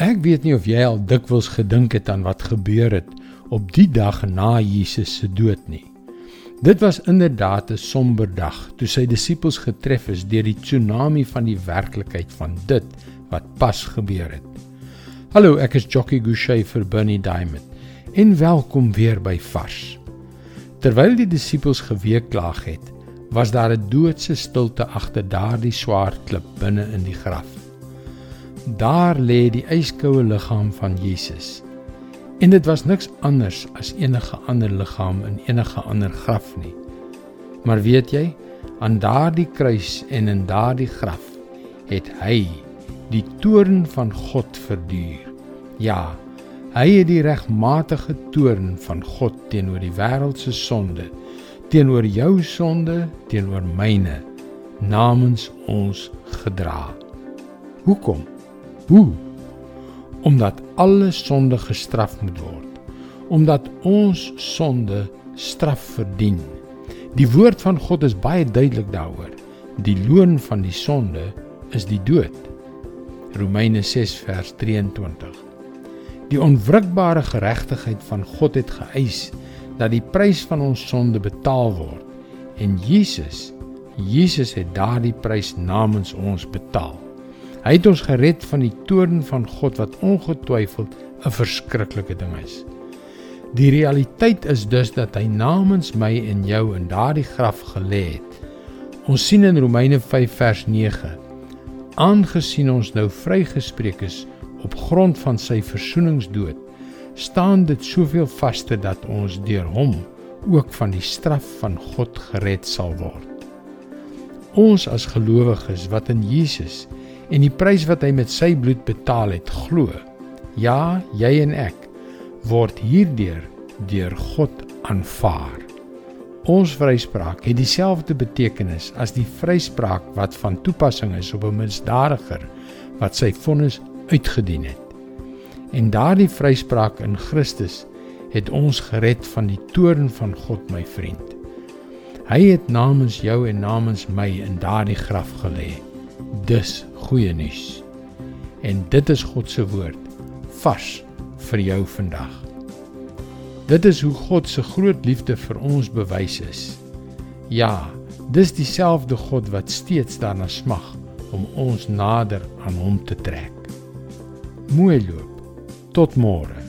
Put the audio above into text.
Ek weet nie of jy al dikwels gedink het aan wat gebeur het op die dag na Jesus se dood nie. Dit was inderdaad 'n somber dag toe sy disippels getref is deur die tsunami van die werklikheid van dit wat pas gebeur het. Hallo, ek is Jockey Gouchee vir Bernie Diamond. En welkom weer by Vars. Terwyl die disippels geweeklaag het, was daar 'n doodse stilte agter daardie swaar klip binne in die graf. Daar lê die yskoue liggaam van Jesus. En dit was niks anders as enige ander liggaam in enige ander graf nie. Maar weet jy, aan daardie kruis en in daardie graf het hy die toorn van God verduur. Ja, hy het die regmatige toorn van God teenoor die wêreld se sonde, teenoor jou sonde, teenoor myne, namens ons gedra. Hoekom? Hoe? Omdat alle sonde gestraf moet word. Omdat ons sonde straf verdien. Die woord van God is baie duidelik daaroor. Die loon van die sonde is die dood. Romeine 6 vers 23. Die onwrikbare geregtigheid van God het geëis dat die prys van ons sonde betaal word en Jesus Jesus het daardie prys namens ons betaal. Hy het ons gered van die toorn van God wat ongetwyfeld 'n verskriklike ding is. Die realiteit is dus dat hy namens my en jou in daardie graf gelê het. Ons sien in Romeine 5 vers 9: Aangesien ons nou vrygespreek is op grond van sy versoeningsdood, staan dit soveel vaster dat ons deur hom ook van die straf van God gered sal word. Ons as gelowiges wat in Jesus en die prys wat hy met sy bloed betaal het, glo. Ja, jy en ek word hierdeur deur God aanvaar. Ons vryspraak het dieselfde betekenis as die vryspraak wat van toepassing is op 'n misdadiger wat sy vonnis uitgedien het. En daardie vryspraak in Christus het ons gered van die toorn van God, my vriend. Hy het namens jou en namens my in daardie graf gelê. Dis goeie nuus. En dit is God se woord vars vir jou vandag. Dit is hoe God se groot liefde vir ons bewys is. Ja, dis dieselfde God wat steeds daarna smag om ons nader aan hom te trek. Mooi loop. Tot môre.